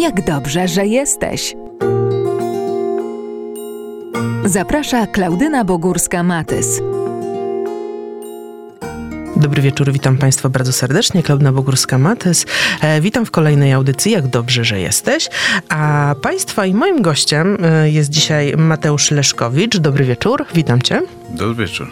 Jak dobrze, że jesteś. Zaprasza Klaudyna Bogórska-Matys. Dobry wieczór, witam Państwa bardzo serdecznie. Klaudyna Bogórska-Matys. E, witam w kolejnej audycji, jak dobrze, że jesteś. A Państwa i moim gościem e, jest dzisiaj Mateusz Leszkowicz. Dobry wieczór, witam Cię. Dobry wieczór.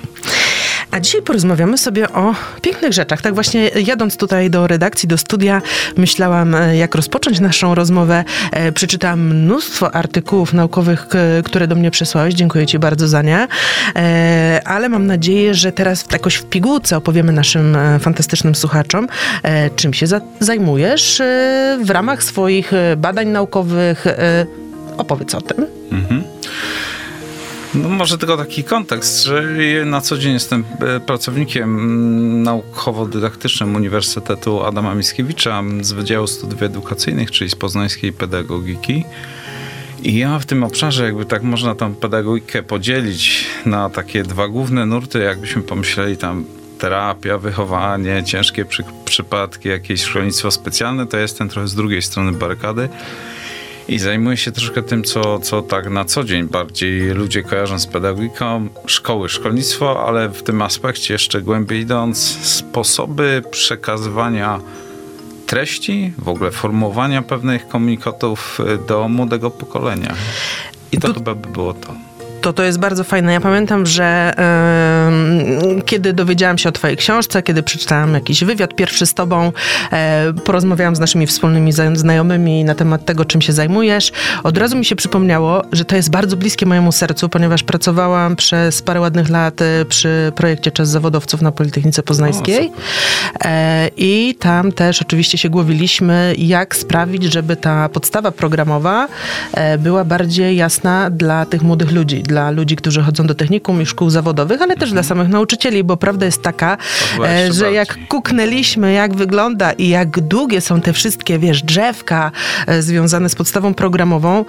A dzisiaj porozmawiamy sobie o pięknych rzeczach. Tak właśnie jadąc tutaj do redakcji, do studia, myślałam, e, jak rozpocząć naszą rozmowę. E, przeczytałam mnóstwo artykułów naukowych, które do mnie przesłałeś. Dziękuję Ci bardzo za nie. E, ale mam nadzieję, że teraz jakoś w pigułce opowiemy naszym fantastycznym słuchaczom, czym się zajmujesz w ramach swoich badań naukowych. Opowiedz o tym. Mhm. No może tylko taki kontekst, że na co dzień jestem e, pracownikiem naukowo-dydaktycznym Uniwersytetu Adama Mickiewicza z Wydziału Studiów Edukacyjnych, czyli z poznańskiej pedagogiki. I ja w tym obszarze, jakby tak można tam pedagogikę podzielić na takie dwa główne nurty, jakbyśmy pomyśleli tam terapia, wychowanie, ciężkie przy, przypadki, jakieś szkolnictwo specjalne, to jestem trochę z drugiej strony barykady i zajmuję się troszkę tym, co, co tak na co dzień bardziej ludzie kojarzą z pedagogiką, szkoły, szkolnictwo, ale w tym aspekcie jeszcze głębiej idąc, sposoby przekazywania treści, w ogóle formułowania pewnych komunikatów do młodego pokolenia. I to tu... chyba by było to to to jest bardzo fajne. Ja pamiętam, że yy, kiedy dowiedziałam się o twojej książce, kiedy przeczytałam jakiś wywiad pierwszy z tobą, e, porozmawiałam z naszymi wspólnymi znajomymi na temat tego, czym się zajmujesz, od razu mi się przypomniało, że to jest bardzo bliskie mojemu sercu, ponieważ pracowałam przez parę ładnych lat e, przy projekcie Czas Zawodowców na Politechnice Poznańskiej. E, I tam też oczywiście się głowiliśmy, jak sprawić, żeby ta podstawa programowa była bardziej jasna dla tych młodych ludzi, dla ludzi, którzy chodzą do technikum i szkół zawodowych, ale też dla mhm. samych nauczycieli, bo prawda jest taka, e, że jak kuknęliśmy, jak wygląda i jak długie są te wszystkie, wiesz, drzewka e, związane z podstawą programową,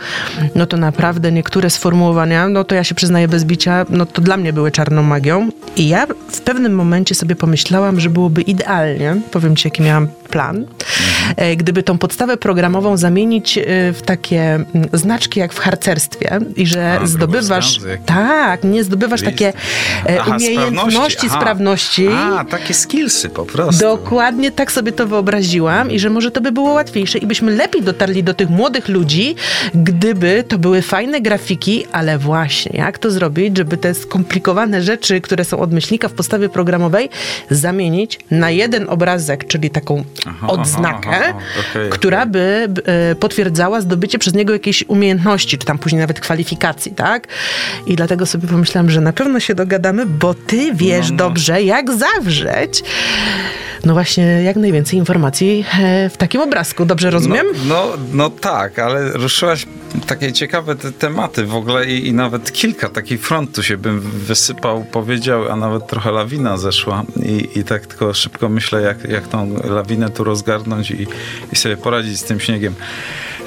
no to naprawdę niektóre sformułowania, no to ja się przyznaję bez bicia, no to dla mnie były czarną magią. I ja w pewnym momencie sobie pomyślałam, że byłoby idealnie, powiem ci, jaki miałam plan, mhm. gdyby tą podstawę programową zamienić w takie znaczki jak w harcerstwie i że A, zdobywasz tak, nie zdobywasz takie e, Aha, umiejętności, sprawności, sprawności. A, takie skillsy po prostu. Dokładnie tak sobie to wyobraziłam i że może to by było łatwiejsze i byśmy lepiej dotarli do tych młodych ludzi, gdyby to były fajne grafiki, ale właśnie jak to zrobić, żeby te skomplikowane rzeczy, które są od myślnika w postawie programowej, zamienić na jeden obrazek, czyli taką aha, odznakę, aha, okay, która okay. by e, potwierdzała zdobycie przez niego jakiejś umiejętności, czy tam później nawet kwalifikacji, tak? I dlatego sobie pomyślałam, że na pewno się dogadamy, bo ty wiesz no, no. dobrze, jak zawrzeć no właśnie jak najwięcej informacji e, w takim obrazku. Dobrze rozumiem? No, no, no tak, ale ruszyłaś takie ciekawe te tematy w ogóle i, i nawet kilka takich frontów się bym wysypał, powiedział, a nawet trochę lawina zeszła i, i tak tylko szybko myślę, jak, jak tą lawinę tu rozgarnąć i, i sobie poradzić z tym śniegiem.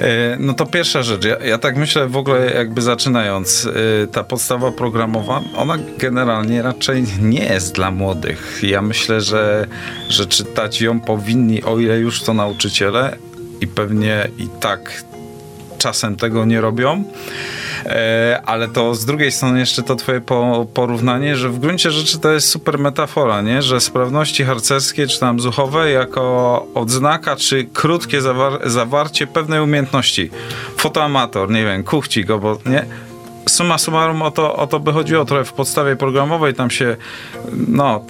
E, no to pierwsza rzecz. Ja, ja, tak myślę w ogóle jakby zaczynając. E, ta podstawa programowa, ona generalnie raczej nie jest dla młodych. Ja myślę, że, że czytać ją powinni, o ile już to nauczyciele i pewnie i tak czasem tego nie robią. E, ale to z drugiej strony jeszcze to twoje porównanie, że w gruncie rzeczy to jest super metafora, nie? że sprawności harcerskie czy tam zuchowe jako odznaka czy krótkie zawar zawarcie pewnej umiejętności. Fotoamator, nie wiem, kuchcik, bo nie? Suma summarum o to, o to by chodziło trochę w podstawie programowej, tam się, no,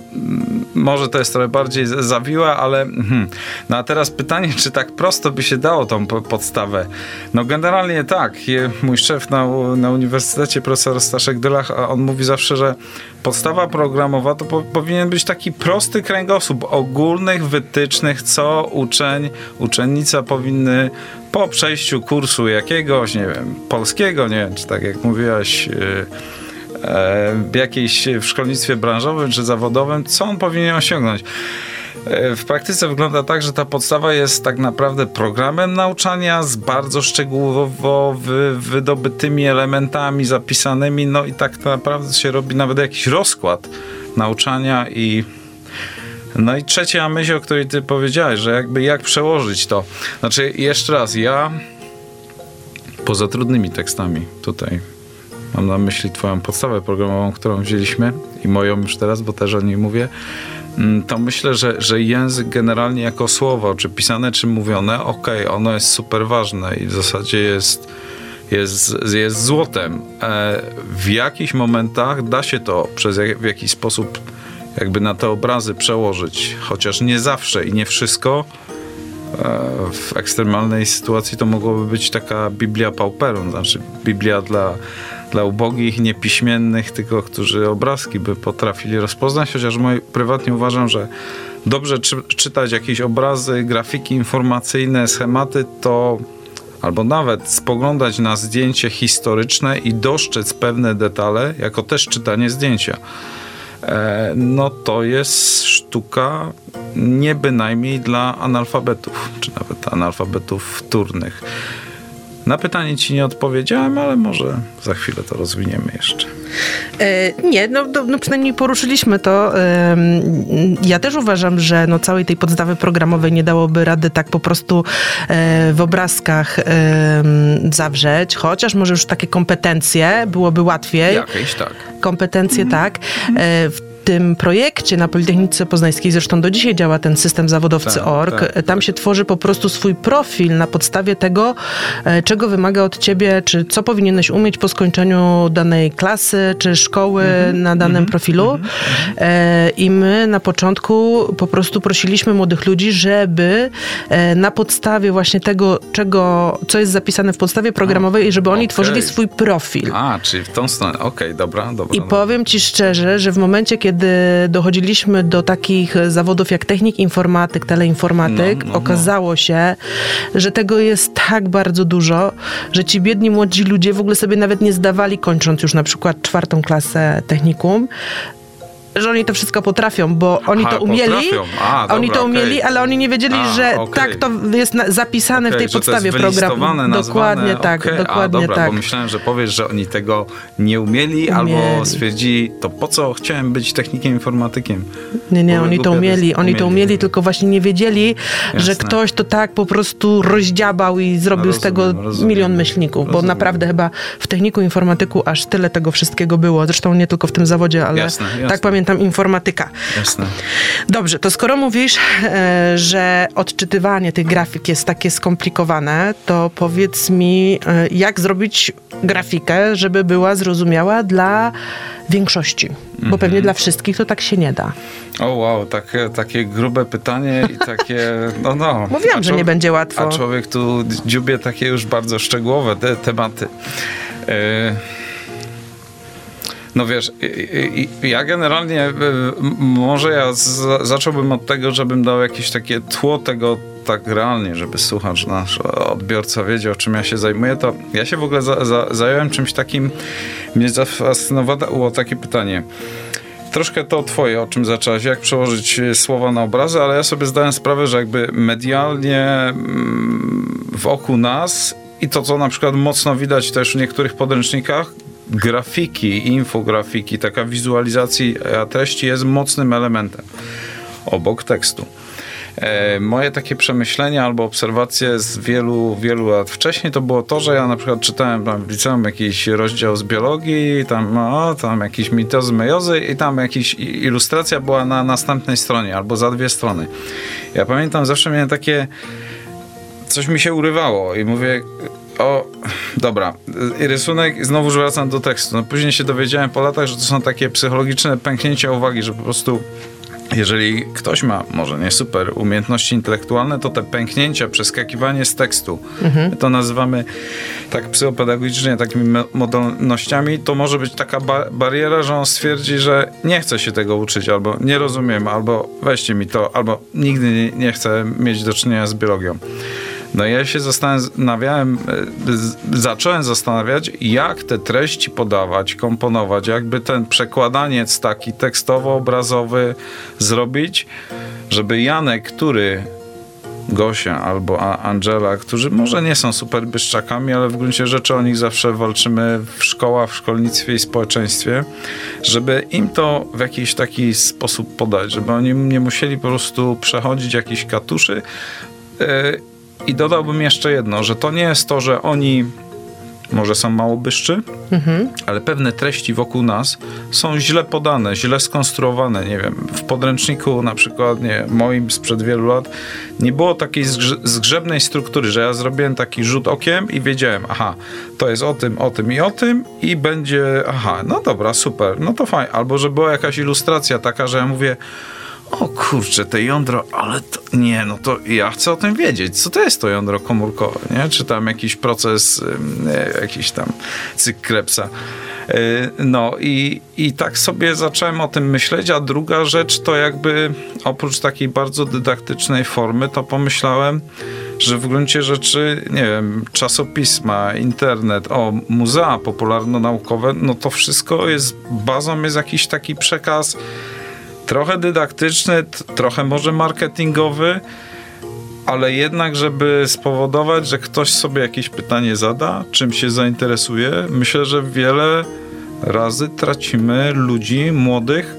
może to jest trochę bardziej zawiła, ale hmm. no a teraz pytanie, czy tak prosto by się dało tą podstawę? No generalnie tak. Mój szef na, na uniwersytecie, profesor Staszek Dylach, on mówi zawsze, że podstawa programowa to po, powinien być taki prosty kręgosłup ogólnych wytycznych, co uczeń, uczennica powinny po przejściu kursu jakiegoś, nie wiem, polskiego, nie wiem, czy tak jak mówiłaś, yy, w jakiejś w szkolnictwie branżowym czy zawodowym, co on powinien osiągnąć. E, w praktyce wygląda tak, że ta podstawa jest tak naprawdę programem nauczania z bardzo szczegółowo wy, wydobytymi elementami zapisanymi, no i tak naprawdę się robi nawet jakiś rozkład nauczania i no i trzecia myśl, o której ty powiedziałeś, że jakby jak przełożyć to. Znaczy, jeszcze raz, ja poza trudnymi tekstami tutaj. Mam na myśli twoją podstawę programową, którą wzięliśmy i moją już teraz, bo też o niej mówię. Mm, to myślę, że, że język generalnie jako słowo, czy pisane, czy mówione, okej, okay, ono jest super ważne i w zasadzie jest, jest, jest złotem. E, w jakichś momentach da się to przez jak, w jakiś sposób jakby na te obrazy przełożyć, chociaż nie zawsze i nie wszystko. E, w ekstremalnej sytuacji to mogłoby być taka Biblia pauperum, znaczy Biblia dla dla ubogich, niepiśmiennych, tylko którzy obrazki by potrafili rozpoznać, chociaż moi, prywatnie uważam, że dobrze czy, czytać jakieś obrazy, grafiki informacyjne, schematy, to albo nawet spoglądać na zdjęcie historyczne i dostrzec pewne detale, jako też czytanie zdjęcia. E, no to jest sztuka nie bynajmniej dla analfabetów, czy nawet analfabetów wtórnych. Na pytanie ci nie odpowiedziałem, ale może za chwilę to rozwiniemy jeszcze. E, nie, no, no, przynajmniej poruszyliśmy to. Ja też uważam, że no, całej tej podstawy programowej nie dałoby rady tak po prostu e, w obrazkach zawrzeć, chociaż może już takie kompetencje byłoby łatwiej. Jakieś tak. Kompetencje mhm. tak. E, w tym projekcie na Politechnice Poznańskiej, zresztą do dzisiaj działa ten system zawodowcy.org, tak, tak, tam tak. się tworzy po prostu swój profil na podstawie tego, czego wymaga od ciebie, czy co powinieneś umieć po skończeniu danej klasy, czy szkoły mm -hmm, na danym mm -hmm, profilu. Mm -hmm. I my na początku po prostu prosiliśmy młodych ludzi, żeby e, na podstawie właśnie tego, czego, co jest zapisane w podstawie programowej, i żeby oni okay. tworzyli swój profil. A, czyli w tą stronę. Okej, okay, dobra, dobra. I dobra. powiem ci szczerze, że w momencie, kiedy kiedy dochodziliśmy do takich zawodów jak technik informatyk, teleinformatyk, no, no, no. okazało się, że tego jest tak bardzo dużo, że ci biedni młodzi ludzie w ogóle sobie nawet nie zdawali, kończąc już na przykład czwartą klasę technikum, że oni to wszystko potrafią, bo oni Aha, to umieli. A, dobra, oni to umieli, okay. ale oni nie wiedzieli, A, że okay. tak to jest na, zapisane okay, w tej podstawie programu. Dokładnie tak, dokładnie A, dobra, tak. Bo myślałem, że powiesz, że oni tego nie umieli, umieli. albo stwierdzili, to po co chciałem być technikiem informatykiem. Nie, nie, oni to umieli, oni umieli. to umieli, tylko właśnie nie wiedzieli, Jasne. że ktoś to tak po prostu rozdziabał i zrobił rozumiem, z tego rozumiem. milion myślników, rozumiem. bo naprawdę chyba w techniku informatyku aż tyle tego wszystkiego było. Zresztą nie tylko w tym zawodzie, ale jasne, jasne. tak pamiętam pamiętam informatyka. Jasne. Dobrze, to skoro mówisz, e, że odczytywanie tych grafik jest takie skomplikowane, to powiedz mi, e, jak zrobić grafikę, żeby była zrozumiała dla większości? Bo mm -hmm. pewnie dla wszystkich to tak się nie da. O wow, takie, takie grube pytanie i takie, no no. Mówiłam, że nie będzie łatwo. A człowiek tu dziubie takie już bardzo szczegółowe te, tematy. Yy. No wiesz, ja generalnie, y, może ja zacząłbym od tego, żebym dał jakieś takie tło tego tak realnie, żeby słuchacz, nasz odbiorca wiedział, czym ja się zajmuję, to ja się w ogóle za, za, zająłem czymś takim, mnie zafascynowało takie pytanie. Troszkę to twoje, o czym zaczęłaś, jak przełożyć słowa na obrazy, ale ja sobie zdałem sprawę, że jakby medialnie mm, wokół nas i to, co na przykład mocno widać też w niektórych podręcznikach, grafiki, infografiki, taka wizualizacja treści jest mocnym elementem obok tekstu. E, moje takie przemyślenia albo obserwacje z wielu, wielu lat wcześniej to było to, że ja na przykład czytałem tam w liceum jakiś rozdział z biologii, tam, no, tam jakiś mitozy, mejozy i tam jakaś ilustracja była na następnej stronie albo za dwie strony. Ja pamiętam, zawsze miałem takie coś mi się urywało i mówię, o, dobra. I rysunek, znowu wracam do tekstu. No później się dowiedziałem po latach, że to są takie psychologiczne pęknięcia uwagi, że po prostu jeżeli ktoś ma, może nie super, umiejętności intelektualne, to te pęknięcia, przeskakiwanie z tekstu, mhm. to nazywamy tak psychopedagogicznie takimi modalnościami, to może być taka ba bariera, że on stwierdzi, że nie chce się tego uczyć, albo nie rozumiem, albo weźcie mi to, albo nigdy nie, nie chcę mieć do czynienia z biologią. No ja się zastanawiałem, e, zacząłem zastanawiać, jak te treści podawać, komponować, jakby ten przekładaniec taki tekstowo-obrazowy zrobić, żeby Janek, który Gosia albo Angela, którzy może nie są super byszczakami, ale w gruncie rzeczy o nich zawsze walczymy w szkołach, w szkolnictwie i społeczeństwie, żeby im to w jakiś taki sposób podać, żeby oni nie musieli po prostu przechodzić jakichś katuszy e, i dodałbym jeszcze jedno, że to nie jest to, że oni może są mało byszczy, ale pewne treści wokół nas są źle podane, źle skonstruowane. Nie wiem, w podręczniku na przykład, nie moim sprzed wielu lat, nie było takiej zgrze- zgrzebnej struktury, że ja zrobiłem taki rzut okiem i wiedziałem, aha, to jest o tym, o tym i o tym i będzie, aha, no dobra, super, no to fajnie. Albo, że była jakaś ilustracja taka, że ja mówię, o kurczę, te jądro, ale to, nie, no to ja chcę o tym wiedzieć. Co to jest to jądro komórkowe, nie? Czy tam jakiś proces, jakiś tam cykl Krebsa. E, No i, i tak sobie zacząłem o tym myśleć, a druga rzecz to jakby oprócz takiej bardzo dydaktycznej formy, to pomyślałem, że w gruncie rzeczy, nie wiem, czasopisma, internet, o, muzea popularno-naukowe, no to wszystko jest, bazą jest jakiś taki przekaz trochę dydaktyczny, trochę może marketingowy, ale jednak, żeby spowodować, że ktoś sobie jakieś pytanie zada, czym się zainteresuje, myślę, że wiele razy tracimy ludzi młodych,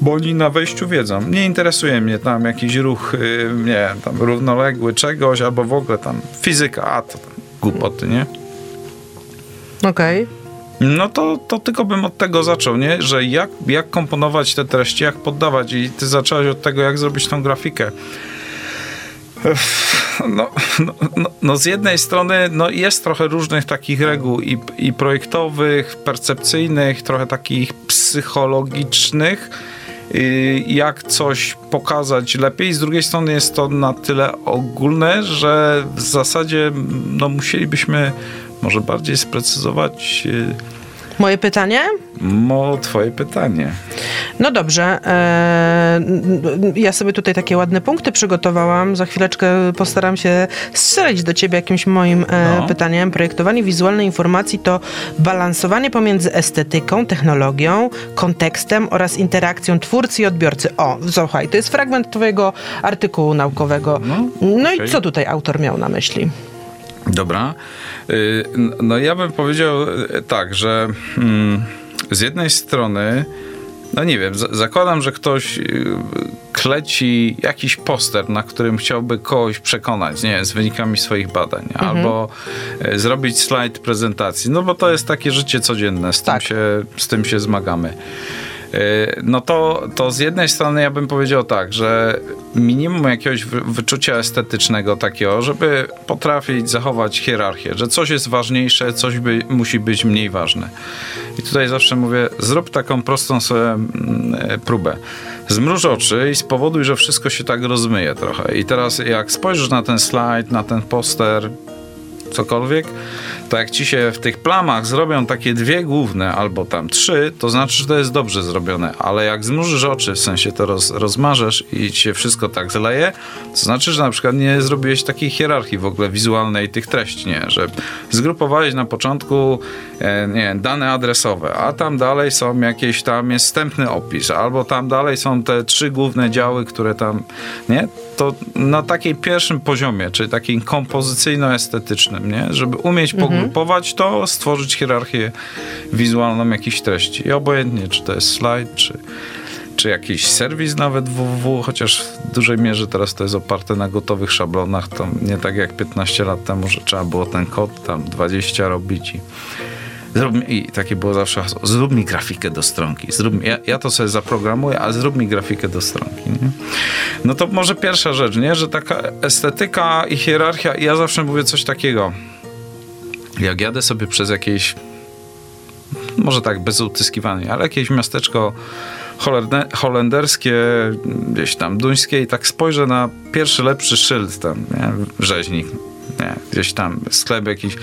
bo oni na wejściu wiedzą. Nie interesuje mnie tam jakiś ruch, yy, nie wiem, tam równoległy czegoś, albo w ogóle tam fizyka, a to tam głupoty, nie? Okej. No to, to tylko bym od tego zaczął, nie? Że jak, jak komponować te treści, jak poddawać i ty zacząłeś od tego, jak zrobić tą grafikę. No, no, no, no z jednej strony no jest trochę różnych takich reguł i, i projektowych, percepcyjnych, trochę takich psychologicznych, y, jak coś pokazać lepiej. Z drugiej strony jest to na tyle ogólne, że w zasadzie no, musielibyśmy może bardziej sprecyzować y, Moje pytanie? mo, twoje pytanie. No dobrze. e, ja sobie tutaj takie ładne punkty przygotowałam. Za chwileczkę postaram się strzelić do ciebie jakimś moim e, No. pytaniem. Projektowanie wizualnej informacji to balansowanie pomiędzy estetyką, technologią, kontekstem oraz interakcją twórcy i odbiorcy. O, słuchaj, to jest fragment twojego artykułu naukowego. No, No okej. i co tutaj autor miał na myśli? Dobra. Y, No ja bym powiedział y, tak, że mm, z jednej strony, no nie wiem, zakładam, że ktoś y, kleci jakiś poster, na którym chciałby kogoś przekonać, nie wiem, z wynikami swoich badań, albo y, zrobić slajd prezentacji, no bo to jest takie życie codzienne, z, Tak. tym, się, z tym się zmagamy. Y, No to, to z jednej strony ja bym powiedział tak, że minimum jakiegoś wy- wyczucia estetycznego takiego, żeby potrafić zachować hierarchię, że coś jest ważniejsze, coś by, musi być mniej ważne. I tutaj zawsze mówię, zrób taką prostą sobie mm, e, próbę. Zmruż oczy i spowoduj, że wszystko się tak rozmyje trochę. I teraz jak spojrzysz na ten slajd, na ten poster, cokolwiek, to jak ci się w tych plamach zrobią takie dwie główne albo tam trzy, to znaczy, że to jest dobrze zrobione, ale jak zmrużysz oczy, w sensie to roz, rozmarzesz i ci się wszystko tak zleje, to znaczy, że na przykład nie zrobiłeś takiej hierarchii w ogóle wizualnej tych treści, nie, że zgrupowałeś na początku e, nie dane adresowe, a tam dalej są jakieś tam jest wstępny opis, albo tam dalej są te trzy główne działy, które tam, nie, to na takiej pierwszym poziomie, czyli takim kompozycyjno-estetycznym, nie? Żeby umieć pogrupować to, stworzyć hierarchię wizualną jakichś treści. I obojętnie, czy to jest slajd, czy, czy jakiś serwis nawet www, chociaż w dużej mierze teraz to jest oparte na gotowych szablonach, to nie tak jak 15 lat temu, że trzeba było ten kod tam 20 robić i Zrób I takie było zawsze hasło, zrób mi grafikę do stronki. Zrób ja, ja to sobie zaprogramuję, a zrób mi grafikę do stronki. Nie? No to może pierwsza rzecz, nie? że taka estetyka i hierarchia, ja zawsze mówię coś takiego. Jak jadę sobie przez jakieś, może tak bez utyskiwania, ale jakieś miasteczko holende- holenderskie, gdzieś tam duńskie i tak spojrzę na pierwszy lepszy szyld tam, nie? rzeźnik, nie? gdzieś tam sklep jakiś,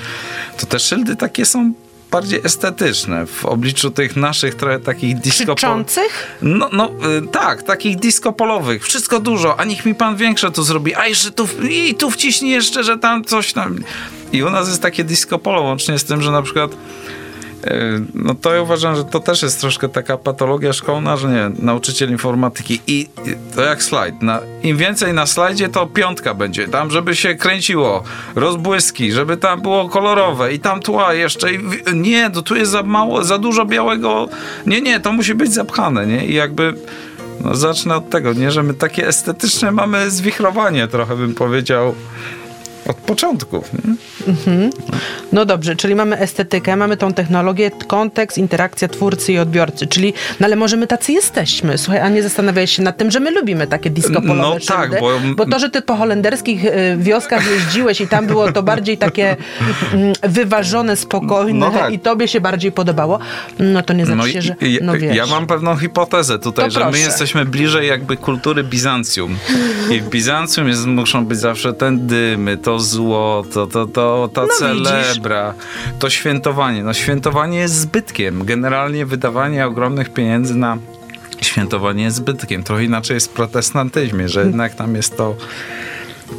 to te szyldy takie są bardziej estetyczne w obliczu tych naszych trochę takich disco Krzyczących? no, no y, tak, takich disco polowych. Wszystko dużo, a niech mi pan większe to zrobi. A jeszcze tu, i tu wciśnij jeszcze, że tam coś tam. I u nas jest takie disco polo, łącznie z tym, że na przykład no to ja uważam, że to też jest troszkę taka patologia szkolna, że nie, nauczyciel informatyki i to jak slajd. Na, Im więcej na slajdzie, to piątka będzie. Tam, żeby się kręciło, rozbłyski, żeby tam było kolorowe i tam tła jeszcze. I, nie, to tu jest za mało, za dużo białego. Nie, nie, to musi być zapchane, nie? I jakby no zacznę od tego, nie, że my takie estetyczne mamy zwichrowanie trochę, bym powiedział, od początków. Nie? No dobrze, czyli mamy estetykę, mamy tą technologię, kontekst, interakcja twórcy i odbiorcy, czyli, no ale może my tacy jesteśmy, słuchaj, a nie zastanawiałeś się nad tym, że my lubimy takie disco polowe No tak, bo- bo to, że ty po holenderskich y, wioskach jeździłeś i tam było to bardziej takie mm, wyważone, spokojne No tak. i tobie się bardziej podobało, no to nie znaczy No się, że, no wiesz. ja mam pewną hipotezę tutaj, To że my proszę. jesteśmy bliżej jakby kultury Bizancjum. I w Bizancjum jest, muszą być zawsze ten dymy, to złoto, to, to, ta No widzisz. celebra, to świętowanie. No świętowanie jest zbytkiem. Generalnie wydawanie ogromnych pieniędzy na świętowanie jest zbytkiem. Trochę inaczej jest w protestantyzmie, że jednak tam jest to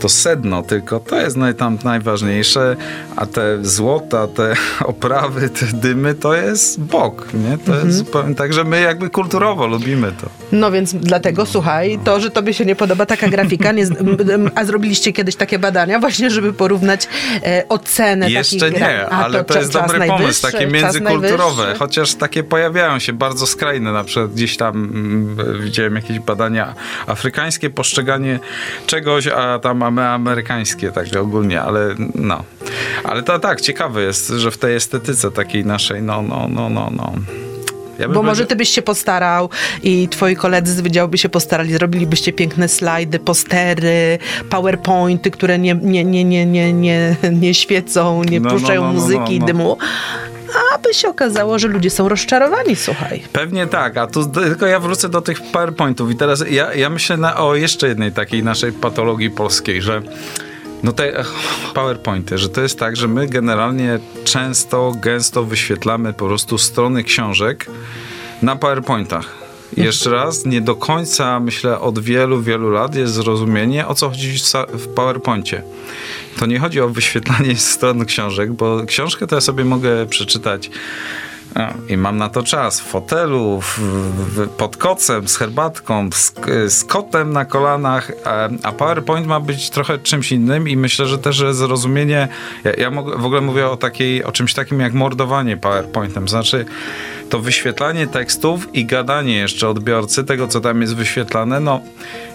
to sedno, tylko to jest naj, tam najważniejsze, a te złota, te oprawy, te dymy, to jest bok, nie? To jest zupełnie tak, że my jakby kulturowo lubimy to. No więc dlatego słuchaj, to, że tobie się nie podoba taka grafika, nie, m- m- a zrobiliście kiedyś takie badania właśnie, żeby porównać e, ocenę Jeszcze takich gra- nie, A ale to, cza- jest dobry pomysł, takie międzykulturowe, chociaż takie pojawiają się bardzo skrajne, na przykład gdzieś tam mm, widziałem jakieś badania afrykańskie, postrzeganie czegoś, a tam mamy amerykańskie, także ogólnie, ale no. Ale to tak, ciekawe jest, że w tej estetyce takiej naszej, no, no, no, no, no. Ja Bo może ty byś się postarał i twoi koledzy z wydziału by się postarali, zrobilibyście piękne slajdy, postery, powerpointy, które nie, nie, nie, nie, nie, nie, nie świecą, nie No, no, puszczają no, no, muzyki no, i no. dymu. A by się okazało, że ludzie są rozczarowani, słuchaj. Pewnie tak, a tu tylko ja wrócę do tych PowerPointów i teraz ja, ja myślę na, o jeszcze jednej takiej naszej patologii polskiej, że no te PowerPointy, że to jest tak, że my generalnie często, gęsto wyświetlamy po prostu strony książek na PowerPointach. Jeszcze raz, nie do końca, myślę, od wielu, wielu lat jest zrozumienie, o co chodzi w PowerPoincie. To nie chodzi o wyświetlanie stron książek, bo książkę to ja sobie mogę przeczytać I mam na to czas. W fotelu, w, w, pod kocem, z herbatką, z, z kotem na kolanach. A, a PowerPoint ma być trochę czymś innym i myślę, że też zrozumienie. Ja, ja w ogóle mówię o, takiej, o czymś takim jak mordowanie PowerPointem. Znaczy to wyświetlanie tekstów i gadanie jeszcze odbiorcy tego, co tam jest wyświetlane. No,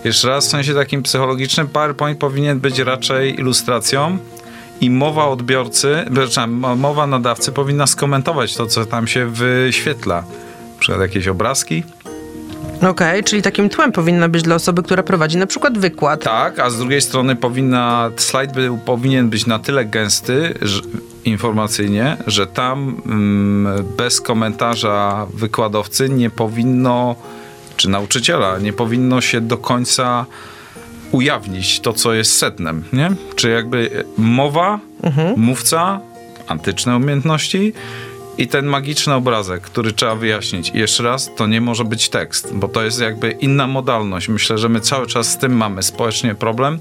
jeszcze raz w sensie takim psychologicznym, PowerPoint powinien być raczej ilustracją i mowa odbiorcy, przepraszam, mowa nadawcy powinna skomentować to, co tam się wyświetla. Na przykład jakieś obrazki. Okej, czyli takim tłem powinna być dla osoby, która prowadzi na przykład wykład. Tak, a z drugiej strony powinna, slajd był, powinien być na tyle gęsty że, informacyjnie, że tam mm, bez komentarza wykładowcy nie powinno, czy nauczyciela, nie powinno się do końca ujawnić to, co jest sednem, nie? Czy jakby mowa, mówca, antyczne umiejętności i ten magiczny obrazek, który trzeba wyjaśnić. I jeszcze raz, to nie może być tekst, bo to jest jakby inna modalność. Myślę, że my cały czas z tym mamy społecznie problem.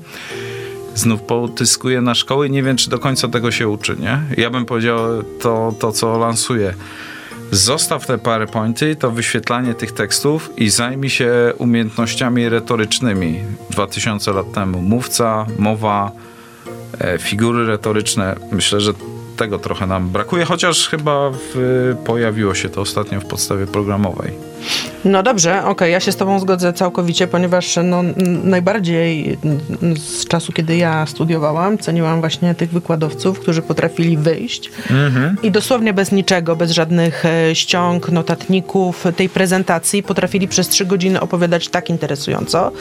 Znów potyskuje na szkoły i nie wiem, czy do końca tego się uczy, nie? Ja bym powiedział to, to co lansuję. Zostaw te PowerPointy, to wyświetlanie tych tekstów i zajmij się umiejętnościami retorycznymi. 2000 lat temu mówca, mowa, e, figury retoryczne. Myślę, że tego trochę nam brakuje, chociaż chyba w, pojawiło się to ostatnio w podstawie programowej. No dobrze, okej, ja się z tobą zgodzę całkowicie, ponieważ no, najbardziej z czasu, kiedy ja studiowałam, ceniłam właśnie tych wykładowców, którzy potrafili wyjść. I dosłownie bez niczego, bez żadnych e, ściąg, notatników, tej prezentacji potrafili przez trzy godziny opowiadać tak interesująco,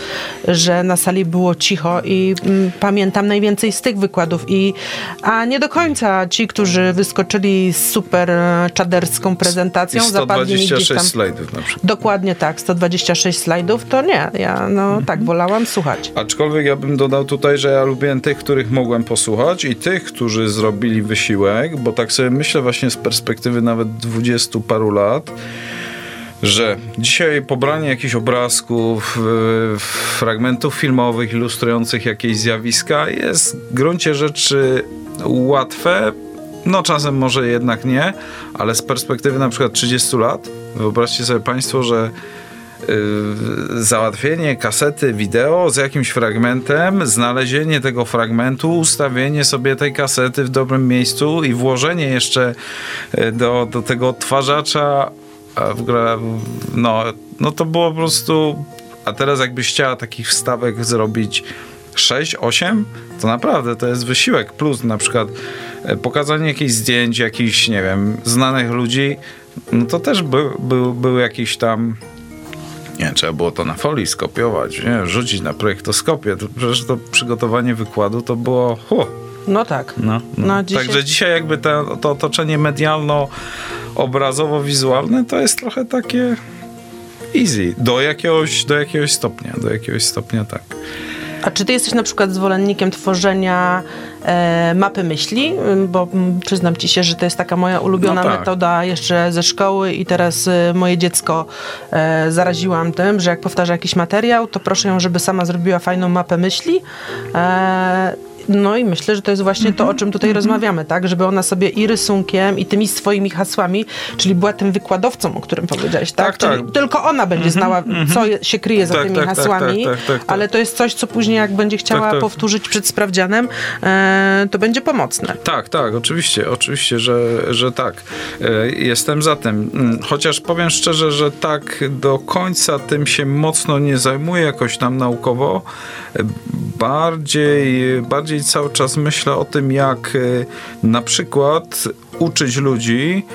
że na sali było cicho i mm, pamiętam najwięcej z tych wykładów. I a nie do końca ci, którzy wyskoczyli z super e, czaderską prezentacją, zapadli mi gdzieś 126 tam... slajdów na przykład. Dokładnie tak, 126 slajdów, to nie, ja no tak wolałam słuchać. Aczkolwiek ja bym dodał tutaj, że ja lubiłem tych, których mogłem posłuchać i tych, którzy zrobili wysiłek, bo tak sobie myślę właśnie z perspektywy nawet dwudziestu paru lat, że dzisiaj pobranie jakichś obrazków, fragmentów filmowych ilustrujących jakieś zjawiska jest w gruncie rzeczy łatwe, no czasem może jednak nie, ale z perspektywy na przykład 30 lat, wyobraźcie sobie Państwo, że y, załatwienie kasety wideo z jakimś fragmentem, znalezienie tego fragmentu, ustawienie sobie tej kasety w dobrym miejscu i włożenie jeszcze y, do, do tego odtwarzacza, w ogóle, no, no to było po prostu. A teraz, jakbyś chciała takich wstawek zrobić 6, 8, to naprawdę to jest wysiłek. Plus na przykład e, pokazanie jakichś zdjęć, jakichś, nie wiem, znanych ludzi, no to też był, był, był jakiś tam nie, trzeba było to na folii skopiować, nie, rzucić na projektoskopię. To, przecież to przygotowanie wykładu to było... Huh. No tak. No, no. No, dzisiaj- Także dzisiaj jakby te, to otoczenie medialno-obrazowo-wizualne to jest trochę takie easy. Do jakiegoś, do jakiegoś stopnia. Do jakiegoś stopnia tak. A czy ty jesteś na przykład zwolennikiem tworzenia e, mapy myśli? Bo mm, przyznam ci się, że to jest taka moja ulubiona No tak. metoda jeszcze ze szkoły i teraz e, moje dziecko e, zaraziłam tym, że jak powtarza jakiś materiał, to proszę ją, żeby sama zrobiła fajną mapę myśli. No i myślę, że to jest właśnie to, o czym tutaj rozmawiamy, tak? Żeby ona sobie i rysunkiem, i tymi swoimi hasłami, czyli była tym wykładowcą, o którym powiedziałeś, tak? Tak, czyli tak. tylko ona będzie znała, co je, się kryje za Tak, tymi tak, tak, hasłami, tak, tak, tak, tak. ale to jest coś, co później jak będzie chciała Tak, tak. powtórzyć przed sprawdzianem, e, to będzie pomocne. Tak, tak, oczywiście, oczywiście, że, że tak. E, Jestem za tym. Mm, Chociaż powiem szczerze, że tak do końca tym się mocno nie zajmuję jakoś tam naukowo. E, Bardziej, cały czas myślę o tym, jak e, na przykład uczyć ludzi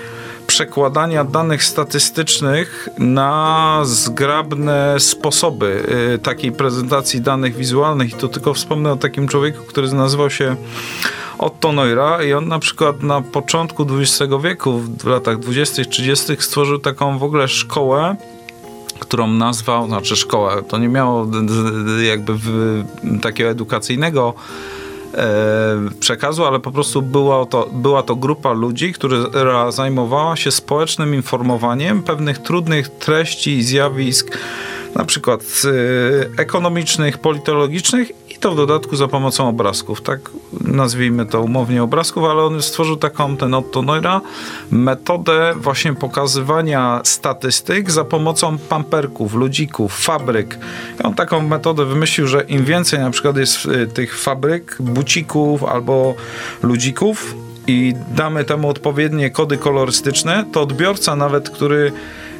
przekładania danych statystycznych na zgrabne sposoby y, takiej prezentacji danych wizualnych. I tu tylko wspomnę o takim człowieku, który nazywał się Otto Neura i on na przykład na początku XX wieku, w latach 20., 30. stworzył taką w ogóle szkołę, którą nazwał, znaczy szkołę, to nie miało jakby takiego edukacyjnego przekazu, ale po prostu była to, była to grupa ludzi, która zajmowała się społecznym informowaniem pewnych trudnych treści i zjawisk, na przykład e, ekonomicznych, politologicznych i to w dodatku za pomocą obrazków, tak nazwijmy to umownie obrazków, ale on stworzył taką, ten Otto Neura, metodę właśnie pokazywania statystyk za pomocą pamperków, ludzików, fabryk. I on taką metodę wymyślił, że im więcej na przykład jest y, tych fabryk, bucików albo ludzików i damy temu odpowiednie kody kolorystyczne, to odbiorca nawet, który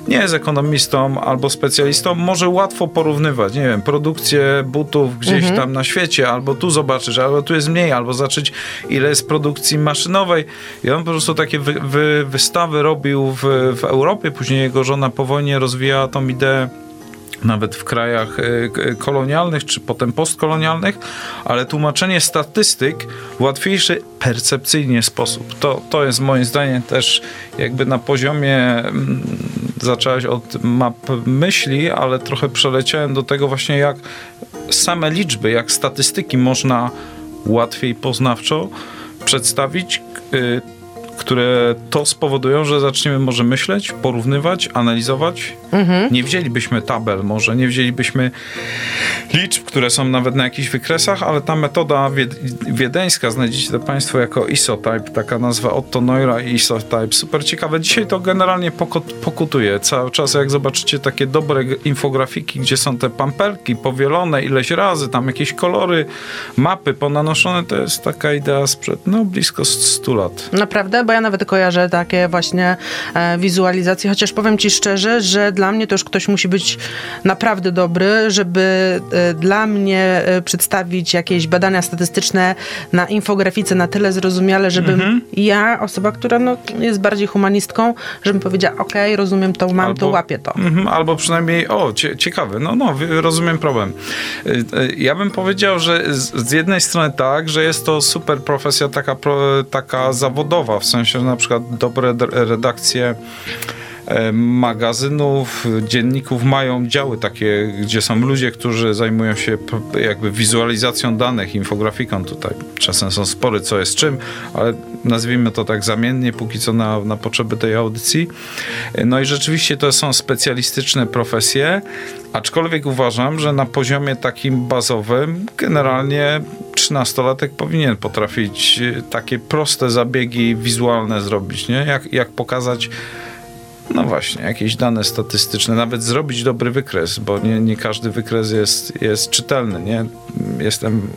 nie jest ekonomistą albo specjalistą, może łatwo porównywać, nie wiem, produkcję butów gdzieś tam na świecie, albo tu zobaczysz, albo tu jest mniej, albo zobaczyć, ile jest produkcji maszynowej. I on po prostu takie wy, wy, wystawy robił w, w Europie, później jego żona po wojnie rozwijała tą ideę nawet w krajach e, k- kolonialnych, czy potem postkolonialnych, ale tłumaczenie statystyk w łatwiejszy percepcyjnie sposób. To, to jest moim zdaniem też jakby na poziomie zacząłeś od map myśli, ale trochę przeleciałem do tego właśnie jak same liczby, jak statystyki można łatwiej poznawczo przedstawić, y, które to spowodują, że zaczniemy może myśleć, porównywać, analizować. Nie wzięlibyśmy tabel może, nie wzięlibyśmy liczb, które są nawet na jakichś wykresach, ale ta metoda wied- wiedeńska, znajdziecie to Państwo jako isotype, taka nazwa Otto Neura i isotype, super ciekawe. Dzisiaj to generalnie pokutuje. Cały czas jak zobaczycie takie dobre infografiki, gdzie są te pamperki powielone ileś razy, tam jakieś kolory, mapy ponanoszone, to jest taka idea sprzed, no blisko 100 lat. Naprawdę, bo ja nawet kojarzę takie właśnie e, wizualizacje, chociaż powiem ci szczerze, że dla mnie to już ktoś musi być naprawdę dobry, żeby e, dla mnie e, przedstawić jakieś badania statystyczne na infografice na tyle zrozumiale, żebym Mhm. ja, osoba, która no, jest bardziej humanistką, żebym powiedziała, okej, rozumiem to, mam to, łapię to. Mhm, albo przynajmniej, o, cie, ciekawe, no, no, rozumiem problem. Y, Ja bym powiedział, że z, z jednej strony tak, że jest to super profesja taka, taka zawodowa, w sensie, że na przykład dobre redakcje e, magazynów, dzienników mają działy takie, gdzie są ludzie, którzy zajmują się jakby wizualizacją danych, infografiką tutaj. Czasem są spory, co jest czym, ale nazwijmy to tak zamiennie, póki co na, na potrzeby tej audycji. No i rzeczywiście to są specjalistyczne profesje, aczkolwiek uważam, że na poziomie takim bazowym generalnie 13-latek powinien potrafić e, takie proste zabiegi wizualne zrobić, nie? Jak, jak pokazać no właśnie, jakieś dane statystyczne, nawet zrobić dobry wykres, bo nie, nie każdy wykres jest, jest czytelny, nie? Jestem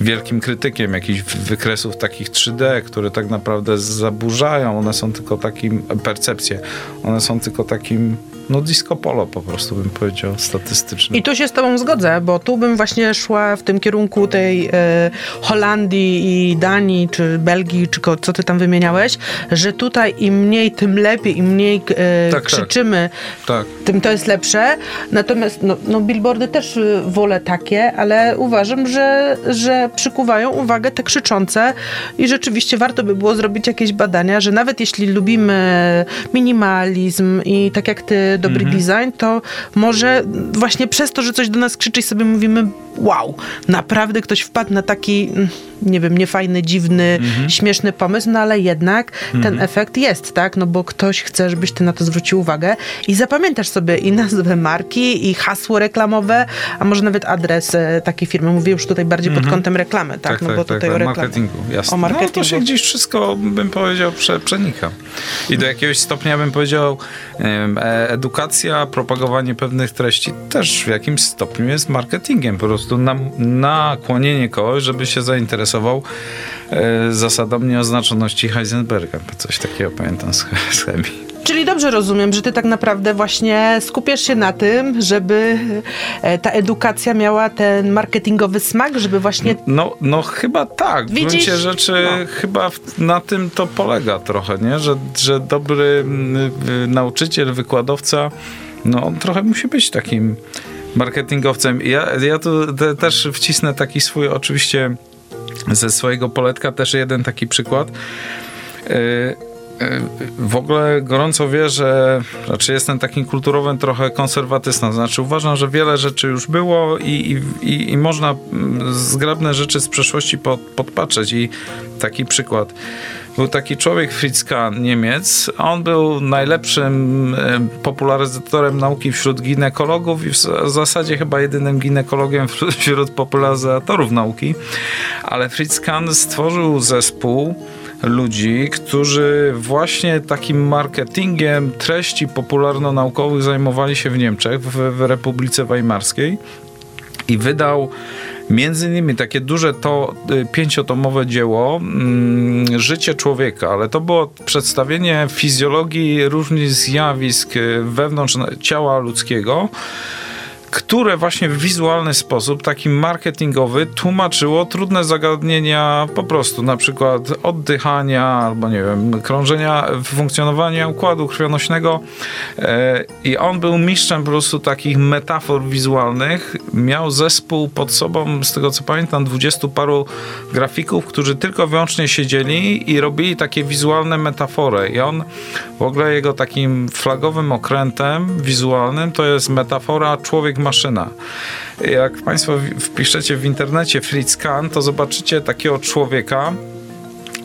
wielkim krytykiem jakichś wykresów takich 3D, które tak naprawdę zaburzają, one są tylko takim, percepcje, one są tylko takim no disco polo po prostu bym powiedział statystycznie. I tu się z tobą zgodzę, bo tu bym właśnie szła w tym kierunku tej e, Holandii i Danii, czy Belgii, czy co ty tam wymieniałeś, że tutaj im mniej, tym lepiej, im mniej e, Tak, tak. krzyczymy, Tak. tym to jest lepsze. Natomiast no, no billboardy też y, wolę takie, ale uważam, że, że przykuwają uwagę te krzyczące i rzeczywiście warto by było zrobić jakieś badania, że nawet jeśli lubimy minimalizm i tak jak ty dobry design, to może właśnie przez to, że coś do nas krzyczy i sobie mówimy wow, naprawdę ktoś wpadł na taki mm, nie wiem, niefajny, dziwny, śmieszny pomysł, no ale jednak ten efekt jest, tak? No bo ktoś chce, żebyś ty na to zwrócił uwagę i zapamiętasz sobie i nazwę marki, i hasło reklamowe, a może nawet adres e, takiej firmy. Mówię już tutaj bardziej pod kątem reklamy, tak? no bo tutaj o o marketingu, jasne. O marketingu. No to się gdzieś wszystko, bym powiedział, prze, przenika. I do jakiegoś stopnia bym powiedział, em, e, edukacja, propagowanie pewnych treści też w jakimś stopniu jest marketingiem. Po prostu nakłonienie kogoś, żeby się zainteresował e, zasadą nieoznaczoności Heisenberga. Coś takiego pamiętam z chemii. Czyli dobrze rozumiem, że ty tak naprawdę właśnie skupiasz się na tym, żeby e, ta edukacja miała ten marketingowy smak, żeby właśnie No, no chyba tak. W Widzisz? gruncie rzeczy No. chyba w, na tym to polega trochę, nie? Że, że dobry nauczyciel, wykładowca, no on trochę musi być takim marketingowcem. Ja, ja tu te, też wcisnę taki swój, oczywiście ze swojego poletka też jeden taki przykład. Y, y, W ogóle gorąco wierzę, znaczy jestem takim kulturowym trochę konserwatystą, znaczy uważam, że wiele rzeczy już było i, i, i, można mm, zgrabne rzeczy z przeszłości pod, podpatrzeć i taki przykład. Był taki człowiek Fritz Kahn, Niemiec. On był najlepszym e, popularyzatorem nauki wśród ginekologów i w zasadzie chyba jedynym ginekologiem wśród popularyzatorów nauki. Ale Fritz Kahn stworzył zespół ludzi, którzy właśnie takim marketingiem treści popularno-naukowych zajmowali się w Niemczech, w, w Republice Weimarskiej i wydał między innymi takie duże to y, pięciotomowe dzieło mm, Życie człowieka, ale to było przedstawienie fizjologii różnych zjawisk y, wewnątrz ciała ludzkiego które właśnie w wizualny sposób, taki marketingowy, tłumaczyło trudne zagadnienia po prostu, na przykład oddychania albo nie wiem, krążenia, funkcjonowania układu krwionośnego. E, I on był mistrzem po prostu takich metafor wizualnych. Miał zespół pod sobą, z tego co pamiętam, dwudziestu paru grafików, którzy tylko wyłącznie siedzieli i robili takie wizualne metafory. I on w ogóle jego takim flagowym okrętem wizualnym to jest metafora człowiek-maszyna. Jak Państwo wpiszecie w internecie Kahn, to zobaczycie takiego człowieka,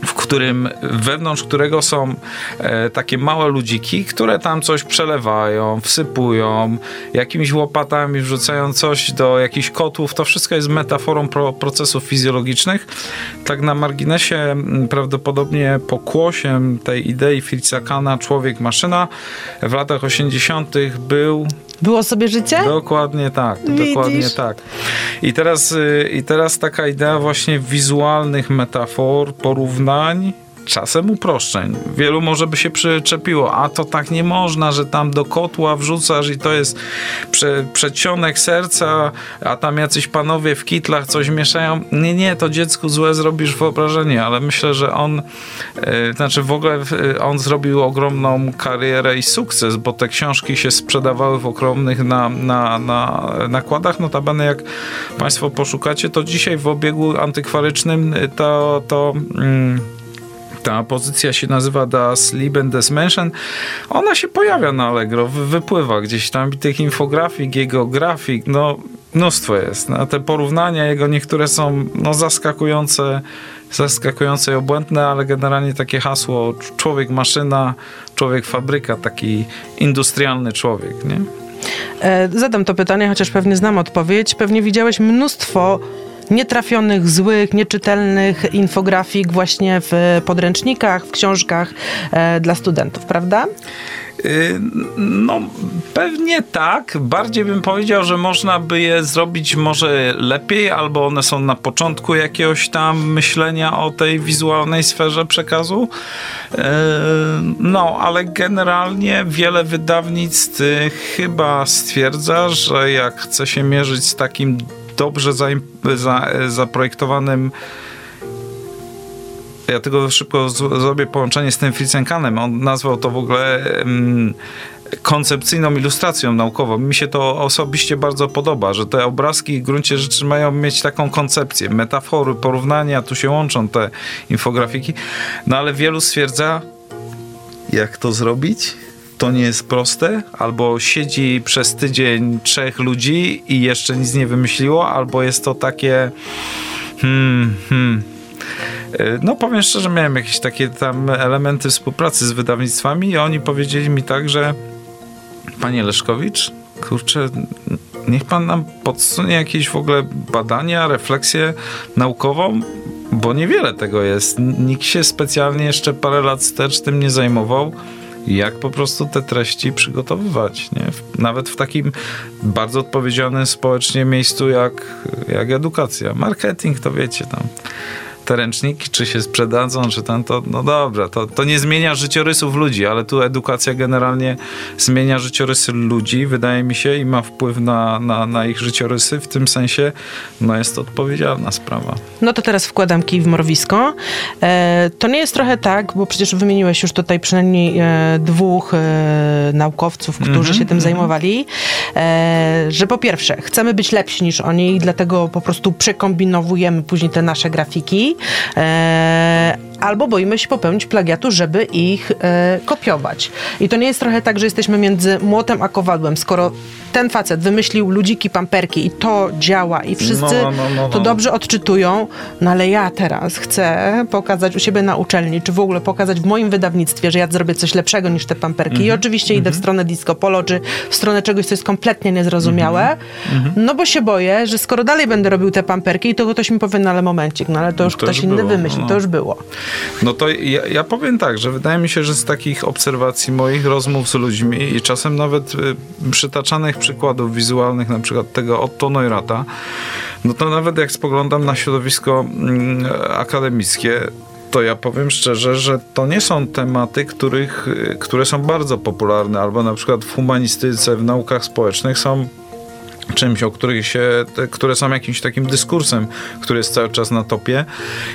w którym, wewnątrz którego są e, takie małe ludziki, które tam coś przelewają, wsypują, jakimiś łopatami wrzucają coś do jakichś kotłów. To wszystko jest metaforą pro, procesów fizjologicznych. Tak na marginesie prawdopodobnie pokłosiem tej idei Fritza Kahna człowiek-maszyna w latach 80. był było sobie życie? Dokładnie tak, Widzisz? dokładnie tak. I teraz, y, I teraz taka idea właśnie wizualnych metafor, porównań, czasem uproszczeń. Wielu może by się przyczepiło, a to tak nie można, że tam do kotła wrzucasz i to jest prze, przedsionek serca, a tam jacyś panowie w kitlach coś mieszają. Nie, nie, to dziecku złe zrobisz wyobrażenie, ale myślę, że on, e, znaczy w ogóle e, on zrobił ogromną karierę i sukces, bo te książki się sprzedawały w ogromnych na, na, na nakładach. Notabene jak Państwo poszukacie, to dzisiaj w obiegu antykwarycznym e, to, to mm, ta pozycja się nazywa Das Leben des Menschen. Ona się pojawia na Allegro, wy- wypływa gdzieś tam tych infografik, jego grafik, no mnóstwo jest. No, te porównania jego niektóre są no, zaskakujące, zaskakujące i obłędne, ale generalnie takie hasło człowiek maszyna, człowiek fabryka, taki industrialny człowiek, nie? E, Zadam to pytanie, chociaż pewnie znam odpowiedź. Pewnie widziałeś mnóstwo nietrafionych, złych, nieczytelnych infografik właśnie w podręcznikach, w książkach e, dla studentów, prawda? Y, no, pewnie tak. Bardziej bym powiedział, że można by je zrobić może lepiej, albo one są na początku jakiegoś tam myślenia o tej wizualnej sferze przekazu. Y, no, ale generalnie wiele wydawnictw chyba stwierdza, że jak chce się mierzyć z takim dobrze zaprojektowanym ja tylko szybko zrobię połączenie z tym Fritzenkanem. On nazwał to w ogóle um, koncepcyjną ilustracją naukową. Mi się to osobiście bardzo podoba, że te obrazki w gruncie rzeczy mają mieć taką koncepcję. Metafory, porównania, tu się łączą te infografiki. No ale wielu stwierdza, jak to zrobić? To nie jest proste, albo siedzi przez tydzień trzech ludzi i jeszcze nic nie wymyśliło, albo jest to takie hmm, hmm, E, no powiem szczerze, miałem jakieś takie tam elementy współpracy z wydawnictwami i oni powiedzieli mi tak, że panie Leszkowicz, kurczę, niech pan nam podsunie jakieś w ogóle badania, refleksję naukową, bo niewiele tego jest. Nikt się specjalnie jeszcze parę lat wstecz tym nie zajmował jak po prostu te treści przygotowywać. Nie? Nawet w takim bardzo odpowiedzialnym społecznie miejscu jak, jak edukacja. Marketing to wiecie tam te ręczniki, czy się sprzedadzą, czy tam to, no dobra, to, to nie zmienia życiorysów ludzi, ale tu edukacja generalnie zmienia życiorysy ludzi, wydaje mi się, i ma wpływ na, na, na ich życiorysy, w tym sensie, no jest to odpowiedzialna sprawa. No to teraz wkładam kij w mrowisko. E, to nie jest trochę tak, bo przecież wymieniłeś już tutaj przynajmniej e, dwóch e, naukowców, którzy mm -hmm, się tym mm -hmm. zajmowali, e, że po pierwsze, chcemy być lepsi niż oni i dlatego po prostu przekombinowujemy później te nasze grafiki, e, albo boimy się popełnić plagiatu, żeby ich e, kopiować. I to nie jest trochę tak, że jesteśmy między młotem a kowadłem. Skoro ten facet wymyślił ludziki pamperki i to działa i wszyscy no, no, no, to no. dobrze odczytują, no ale ja teraz chcę pokazać u siebie na uczelni, czy w ogóle pokazać w moim wydawnictwie, że ja zrobię coś lepszego niż te pamperki. Mm -hmm. I mhm. oczywiście mm -hmm. idę w mhm. stronę disco polo, czy w stronę czegoś, co jest kompletnie niezrozumiałe, mm -hmm. no bo się boję, że skoro dalej będę robił te pamperki, to ktoś mi powie, no ale momencik, no ale to już to ktoś już inny było, wymyślił, to już było. No to ja, ja, powiem tak, że wydaje mi się, że z takich obserwacji moich, rozmów z ludźmi i czasem nawet y, przytaczanych przykładów wizualnych, na przykład tego Otto Neurata, no to nawet jak spoglądam na środowisko mm, akademickie, to ja powiem szczerze, że to nie są tematy, których, y, które są bardzo popularne, albo na przykład w humanistyce, w naukach społecznych są czymś, o których się, te, które są jakimś takim dyskursem, który jest cały czas na topie.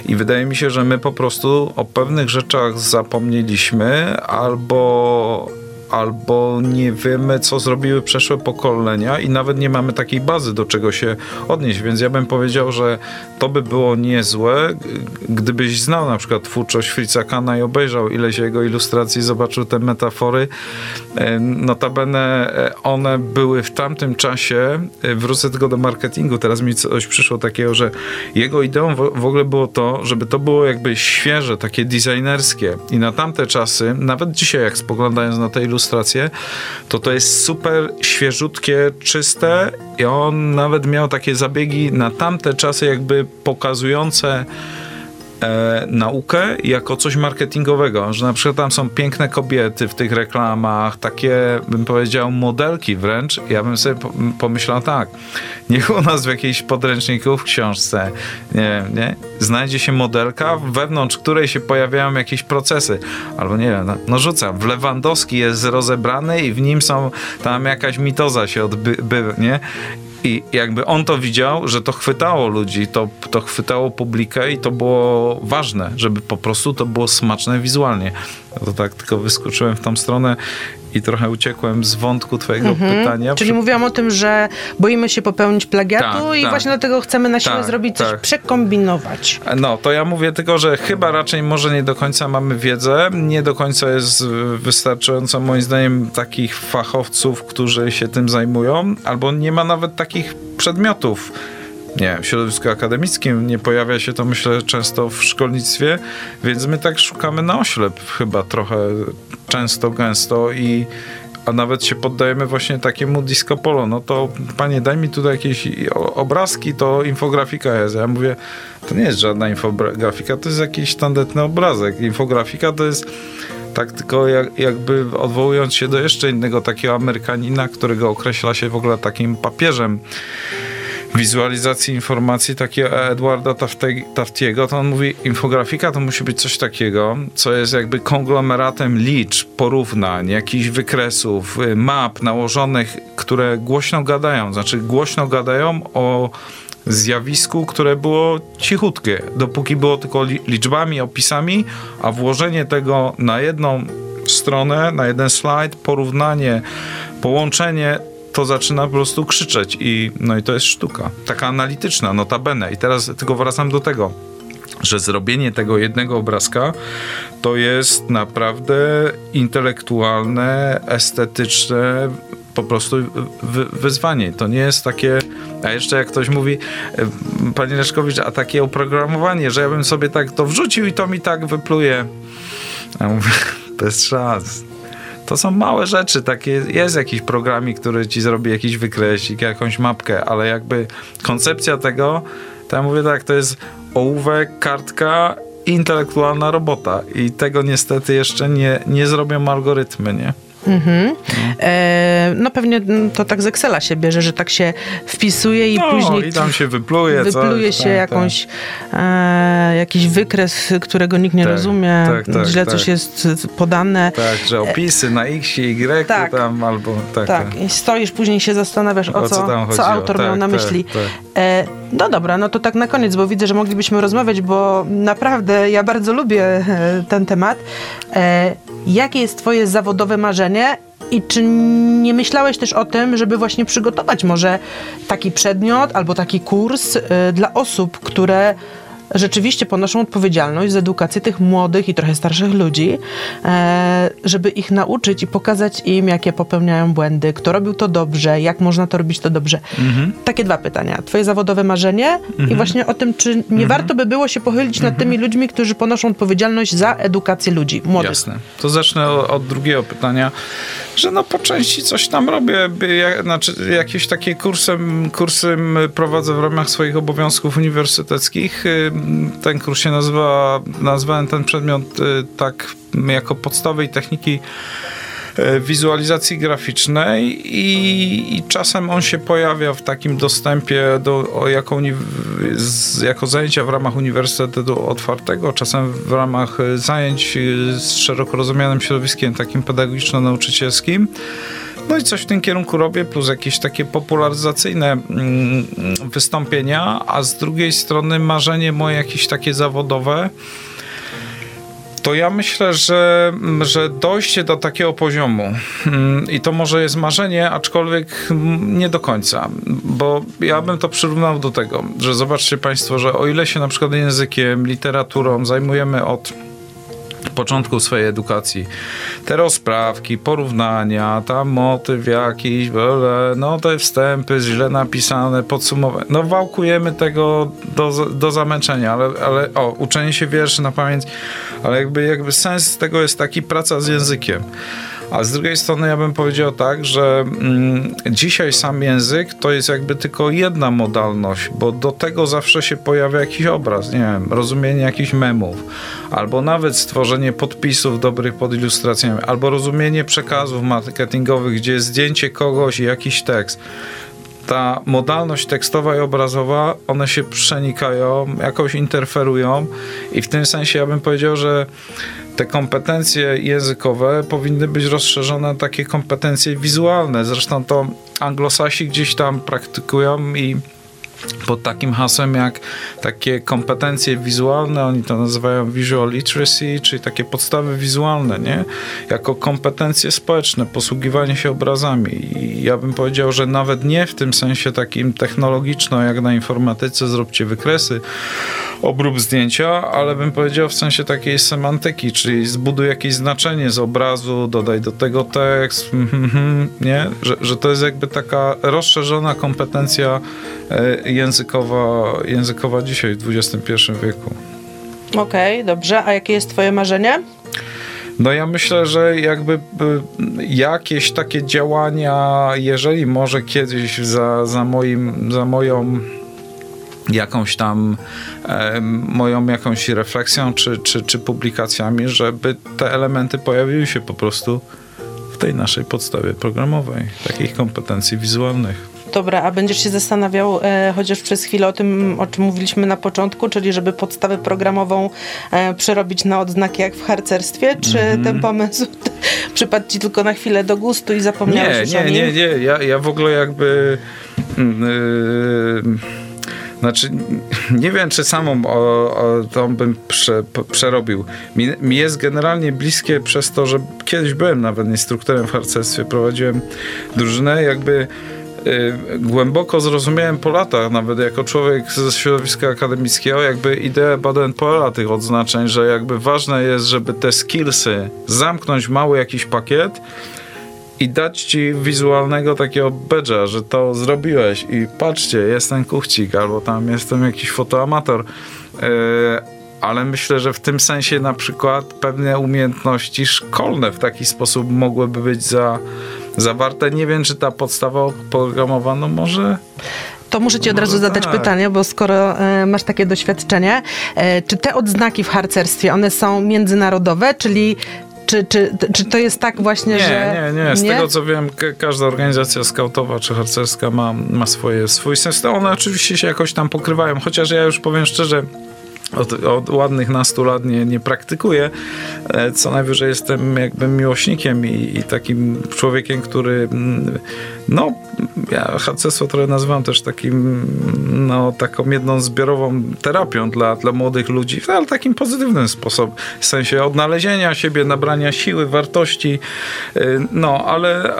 I wydaje mi się, że my po prostu o pewnych rzeczach zapomnieliśmy albo albo nie wiemy, co zrobiły przeszłe pokolenia i nawet nie mamy takiej bazy, do czego się odnieść. Więc ja bym powiedział, że to by było niezłe, gdybyś znał na przykład twórczość Fritza Kana i obejrzał ileś jego ilustracji, zobaczył te metafory. E, notabene e, one były w tamtym czasie, e, wrócę tylko do marketingu, teraz mi coś przyszło takiego, że jego ideą w ogóle było to, żeby to było jakby świeże, takie designerskie i na tamte czasy, nawet dzisiaj jak spoglądając na te ilustracje, ilustracje, to to jest super świeżutkie, czyste i on nawet miał takie zabiegi na tamte czasy jakby pokazujące e, naukę jako coś marketingowego, że na przykład tam są piękne kobiety w tych reklamach, takie bym powiedział modelki wręcz. Ja bym sobie pomyślał tak, niech u nas w jakiejś podręczniku w książce, nie nie? Znajdzie się modelka, wewnątrz której się pojawiają jakieś procesy. Albo nie wiem, no, no rzucam, w Lewandowski jest rozebrany i w nim są, tam jakaś mitoza się odbywa, nie? I jakby on to widział, że to chwytało ludzi, to, to chwytało publikę i to było ważne, żeby po prostu to było smaczne wizualnie. No to tak tylko wyskoczyłem w tą stronę i trochę uciekłem z wątku twojego mhm. pytania. Czyli Przy... mówiłam o tym, że boimy się popełnić plagiatu tak, i tak. właśnie dlatego chcemy na siłę tak, zrobić coś, tak. przekombinować. No, to ja mówię tylko, że chyba raczej może nie do końca mamy wiedzę, nie do końca jest wystarczająco moim zdaniem takich fachowców, którzy się tym zajmują, albo nie ma nawet takich przedmiotów nie w środowisku akademickim nie pojawia się to myślę często w szkolnictwie, więc my tak szukamy na oślep chyba trochę często, gęsto i a nawet się poddajemy właśnie takiemu disco polo. No to panie, daj mi tutaj jakieś obrazki, to infografika jest. Ja mówię, to nie jest żadna infografika, to jest jakiś tandetny obrazek. Infografika to jest Tak tylko jak, jakby odwołując się do jeszcze innego takiego Amerykanina, którego określa się w ogóle takim papieżem wizualizacji informacji takiego Edwarda Taftiego, to on mówi, infografika to musi być coś takiego, co jest jakby konglomeratem liczb, porównań, jakichś wykresów, y, map nałożonych, które głośno gadają, znaczy głośno gadają o zjawisku, które było cichutkie, dopóki było tylko liczbami, opisami, a włożenie tego na jedną stronę, na jeden slajd, porównanie, połączenie, to zaczyna po prostu krzyczeć i no i to jest sztuka. Taka analityczna, notabene. I teraz tylko wracam do tego że zrobienie tego jednego obrazka to jest naprawdę intelektualne, estetyczne, po prostu wy wyzwanie. To nie jest takie, a jeszcze jak ktoś mówi, e, panie Leszkowicz, a takie oprogramowanie, że ja bym sobie tak to wrzucił i to mi tak wypluje. Ja mówię, bez szans. To są małe rzeczy, takie, jest jakiś programik, który ci zrobi jakiś wykresik, jakąś mapkę, ale jakby koncepcja tego, to ja mówię tak, to jest ołówek, kartka intelektualna robota i tego niestety jeszcze nie, nie zrobią algorytmy, nie? Mhm. E, no pewnie to tak z Excela się bierze, że tak się wpisuje i no, później... i tam się wypluje Wypluje coś, się tak, jakąś, tak. E, jakiś wykres, którego nikt nie tak, rozumie, tak, tak, źle coś tak. jest podane. Tak, że opisy na X, Y tak, tam albo... Tak, tak. i stoisz, później się zastanawiasz, o, o co, co, co autor miał na myśli. E, no dobra, no to tak na koniec, bo widzę, że moglibyśmy rozmawiać, bo naprawdę ja bardzo lubię e, ten temat. E, jakie jest twoje zawodowe marzenie i czy nie myślałeś też o tym, żeby właśnie przygotować może taki przedmiot albo taki kurs y, dla osób, które rzeczywiście ponoszą odpowiedzialność za edukację tych młodych i trochę starszych ludzi, e, żeby ich nauczyć i pokazać im, jakie popełniają błędy, kto robił to dobrze, jak można to robić to dobrze. Mhm. Takie dwa pytania. Twoje zawodowe marzenie mhm. i właśnie o tym, czy nie mhm. warto by było się pochylić nad tymi ludźmi, którzy ponoszą odpowiedzialność za edukację ludzi, młodych. Jasne. To zacznę od drugiego pytania, że no po części coś tam robię, znaczy jakieś takie kursy, kursy prowadzę w ramach swoich obowiązków uniwersyteckich ten kurs się nazywa, nazwałem ten przedmiot y, tak jako podstawy techniki y, wizualizacji graficznej i, i, czasem on się pojawia w takim dostępie do, jako, z, jako zajęcia w ramach Uniwersytetu Otwartego, czasem w ramach zajęć z szeroko rozumianym środowiskiem takim pedagogiczno-nauczycielskim. No i coś w tym kierunku robię, plus jakieś takie popularyzacyjne mm, wystąpienia, a z drugiej strony marzenie moje jakieś takie zawodowe, to ja myślę, że, że dojście do takiego poziomu mm, i to może jest marzenie, aczkolwiek nie do końca, bo ja bym to przyrównał do tego, że zobaczcie Państwo, że o ile się na przykład językiem, literaturą zajmujemy od początku swojej edukacji. Te rozprawki, porównania, tam motyw jakiś, no te wstępy źle napisane, podsumowanie. No wałkujemy tego do, do zamęczenia, ale, ale o, uczenie się wierszy na pamięć, ale jakby, jakby sens tego jest taki praca z językiem. A z drugiej strony ja bym powiedział tak, że mm, dzisiaj sam język to jest jakby tylko jedna modalność, bo do tego zawsze się pojawia jakiś obraz, nie wiem, rozumienie jakichś memów, albo nawet stworzenie podpisów dobrych pod ilustracjami, albo rozumienie przekazów marketingowych, gdzie jest zdjęcie kogoś i jakiś tekst. Ta modalność tekstowa i obrazowa, one się przenikają, jakoś interferują i w tym sensie ja bym powiedział, że te kompetencje językowe powinny być rozszerzone na takie kompetencje wizualne. Zresztą to anglosasi gdzieś tam praktykują i pod takim hasłem jak takie kompetencje wizualne, oni to nazywają visual literacy, czyli takie podstawy wizualne, nie? Jako kompetencje społeczne, posługiwanie się obrazami. I ja bym powiedział, że nawet nie w tym sensie takim technologiczno, jak na informatyce, zróbcie wykresy, obrób zdjęcia, ale bym powiedział w sensie takiej semantyki, czyli zbuduj jakieś znaczenie z obrazu, dodaj do tego tekst, nie? Że, że to jest jakby taka rozszerzona kompetencja e, językowa, językowa dzisiaj w XXI wieku. Okej, okay, dobrze. A jakie jest twoje marzenie? No ja myślę, że jakby jakieś takie działania, jeżeli może kiedyś za, za, moim, za moją jakąś tam e, moją jakąś refleksją czy, czy, czy publikacjami, żeby te elementy pojawiły się po prostu w tej naszej podstawie programowej, takich kompetencji wizualnych. Dobra, a będziesz się zastanawiał e, chociaż przez chwilę o tym, o czym mówiliśmy na początku, czyli żeby podstawę programową e, przerobić na odznaki jak w harcerstwie, czy mm -hmm. ten pomysł przypadł ci tylko na chwilę do gustu i zapomniałeś nie, nie, Nie, nie, nie. Ja, ja w ogóle jakby... Yy, znaczy, nie wiem, czy samą o, o, bym prze, przerobił. Mi, mi, jest generalnie bliskie przez to, że kiedyś byłem nawet instruktorem w harcerstwie, prowadziłem drużynę, jakby y, głęboko zrozumiałem po latach, nawet jako człowiek ze środowiska akademickiego, jakby ideę Baden-Powella tych odznaczeń, że jakby ważne jest, żeby te skillsy zamknąć mały jakiś pakiet, i dać ci wizualnego takiego bedża, że to zrobiłeś i patrzcie, jest ten kuchcik, albo tam jestem jakiś fotoamator. Yy, ale myślę, że w tym sensie na przykład pewne umiejętności szkolne w taki sposób mogłyby być za, zawarte. Nie wiem, czy ta podstawa oprogramowana no może to muszę ci od razu zadać tak. pytanie, bo skoro e, masz takie doświadczenie, e, czy te odznaki w harcerstwie, one są międzynarodowe, czyli czy, czy, czy to jest tak właśnie, nie, że... Nie, nie, Z nie? tego co wiem, każda organizacja skautowa czy harcerska ma, ma swoje, swój sens. One oczywiście się jakoś tam pokrywają, chociaż ja już powiem szczerze, od, od ładnych nastu lat nie, nie praktykuję. E, co najwyżej jestem jakby miłośnikiem i, i takim człowiekiem, który mm, no, ja harcerstwo trochę nazywam też takim, no, taką jedną zbiorową terapią dla, dla młodych ludzi, ale takim pozytywnym sposobem, w sensie odnalezienia siebie, nabrania siły, wartości, y, no, ale,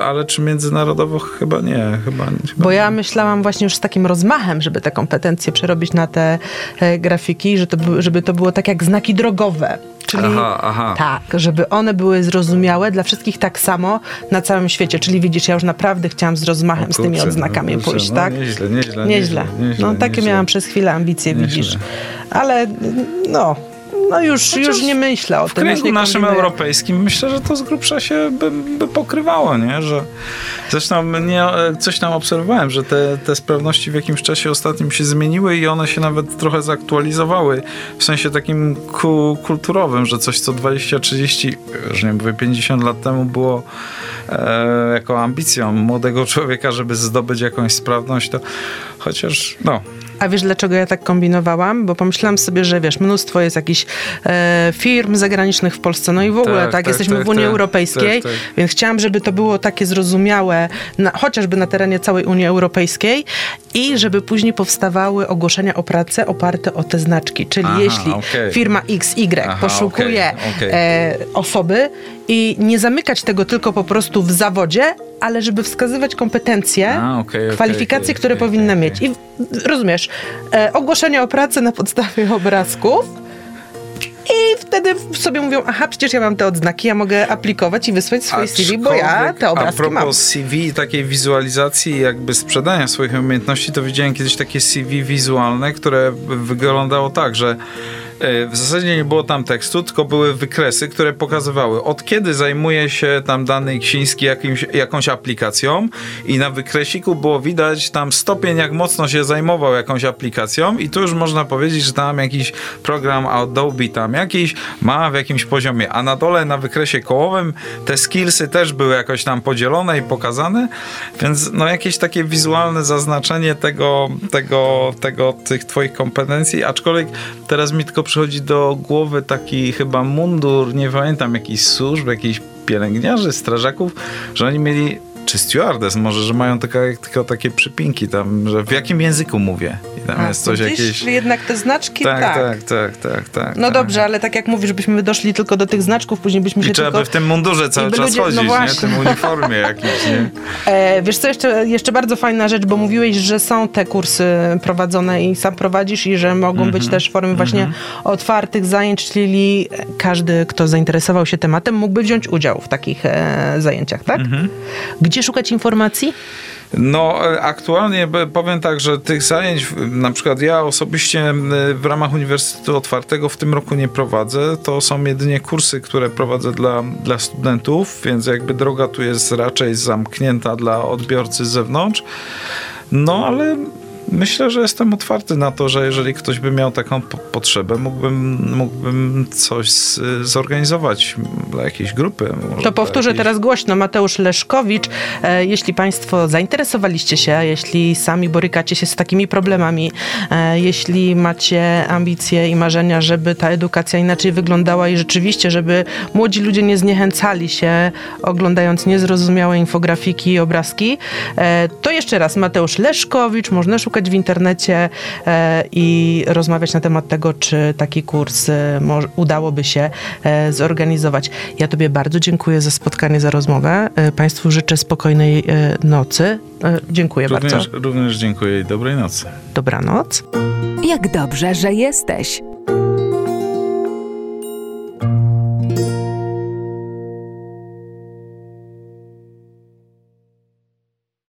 ale czy międzynarodowo? Chyba nie. Chyba, chyba Bo ja myślałam właśnie już z takim rozmachem, żeby te kompetencje przerobić na te e, grafiki, że to, żeby to było tak jak znaki drogowe. Czyli aha, aha. tak, żeby one były zrozumiałe dla wszystkich tak samo na całym świecie. Czyli widzisz, ja już naprawdę chciałam z rozmachem kurczę, z tymi odznakami no, pójść, no, tak? Nieźle, nieźle, nieźle. nieźle. no takie nieźle. miałam przez chwilę ambicje, widzisz. Ale no, no już, już nie myślę o w tym. W kręgu naszym europejskim myślę, że to z grubsza się by, by pokrywało, nie? Że zresztą nie, coś tam obserwowałem, że te, te sprawności w jakimś czasie ostatnim się zmieniły i one się nawet trochę zaktualizowały w sensie takim ku, kulturowym, że coś co 20, 30, już nie mówię 50 lat temu było e, jako ambicją młodego człowieka, żeby zdobyć jakąś sprawność, to chociaż no a wiesz, dlaczego ja tak kombinowałam? Bo pomyślałam sobie, że wiesz, mnóstwo jest jakichś e, firm zagranicznych w Polsce, no i w ogóle, tak, tak, tak jesteśmy tak, w Unii tak, Europejskiej, tak, więc chciałam, żeby to było takie zrozumiałe, na, chociażby na terenie całej Unii Europejskiej i żeby później powstawały ogłoszenia o pracę oparte o te znaczki. Czyli Aha, jeśli okay. firma XY Aha, poszukuje okay, okay. E, osoby i nie zamykać tego tylko po prostu w zawodzie, ale żeby wskazywać kompetencje, A, okay, kwalifikacje, okay, które okay, powinna mieć. I rozumiesz, e, ogłoszenie o pracę na podstawie obrazków. I wtedy sobie mówią, aha, przecież ja mam te odznaki, ja mogę aplikować i wysłać swoje CV, bo ja te obrazki mam. A propos mam. CV i takiej wizualizacji jakby sprzedania swoich umiejętności, to widziałem kiedyś takie CV wizualne, które wyglądało tak, że w zasadzie nie było tam tekstu, tylko były wykresy, które pokazywały od kiedy zajmuje się tam dany ksiński jakimś, jakąś aplikacją i na wykresiku było widać tam stopień, jak mocno się zajmował jakąś aplikacją i tu już można powiedzieć, że tam jakiś program Adobe tam jakiś ma w jakimś poziomie, a na dole na wykresie kołowym te skillsy też były jakoś tam podzielone i pokazane, więc no jakieś takie wizualne zaznaczenie tego, tego, tego tych twoich kompetencji, aczkolwiek teraz mi tylko przychodzi do głowy taki chyba mundur, nie pamiętam, jakiś służb, jakichś pielęgniarzy, strażaków, że oni mieli czy stewardess może, że mają tylko, tylko takie przypinki tam, że w jakim języku mówię. I tam A, jest coś jakieś... jednak te znaczki, tak. Tak, tak, tak, tak. tak no tak. dobrze, ale tak jak mówisz, żebyśmy doszli tylko do tych znaczków, później byśmy I się trzeba tylko... by w tym mundurze cały czas ludzie... chodzić, no nie? W tym uniformie jakimś, nie? E, wiesz co, jeszcze, jeszcze bardzo fajna rzecz, bo mówiłeś, że są te kursy prowadzone i sam prowadzisz i że mogą mm -hmm. być też w formie mm -hmm. właśnie mhm. otwartych zajęć, czyli każdy, kto zainteresował się tematem, mógłby wziąć udział w takich e, zajęciach, tak? Mm -hmm. Gdzie szukać informacji? No, e, aktualnie powiem tak, że tych zajęć, na przykład ja osobiście w ramach Uniwersytetu Otwartego w tym roku nie prowadzę. To są jedynie kursy, które prowadzę dla, dla studentów, więc jakby droga tu jest raczej zamknięta dla odbiorcy z zewnątrz. No, ale Myślę, że jestem otwarty na to, że jeżeli ktoś by miał taką po potrzebę, mógłbym, mógłbym coś z, zorganizować dla jakiejś grupy. To powtórzę jakiejś... teraz głośno. Mateusz Leszkowicz, e, jeśli Państwo zainteresowaliście się, jeśli sami borykacie się z takimi problemami, e, jeśli macie ambicje i marzenia, żeby ta edukacja inaczej wyglądała i rzeczywiście, żeby młodzi ludzie nie zniechęcali się oglądając niezrozumiałe infografiki i obrazki, e, to jeszcze raz Mateusz Leszkowicz, można szukać w internecie e, i rozmawiać na temat tego, czy taki kurs e, udałoby się zorganizować. Ja Tobie bardzo dziękuję za spotkanie, za rozmowę. Państwu życzę spokojnej nocy. Dziękuję również, bardzo. Również dziękuję i dobrej nocy. Dobranoc. Jak dobrze, że jesteś.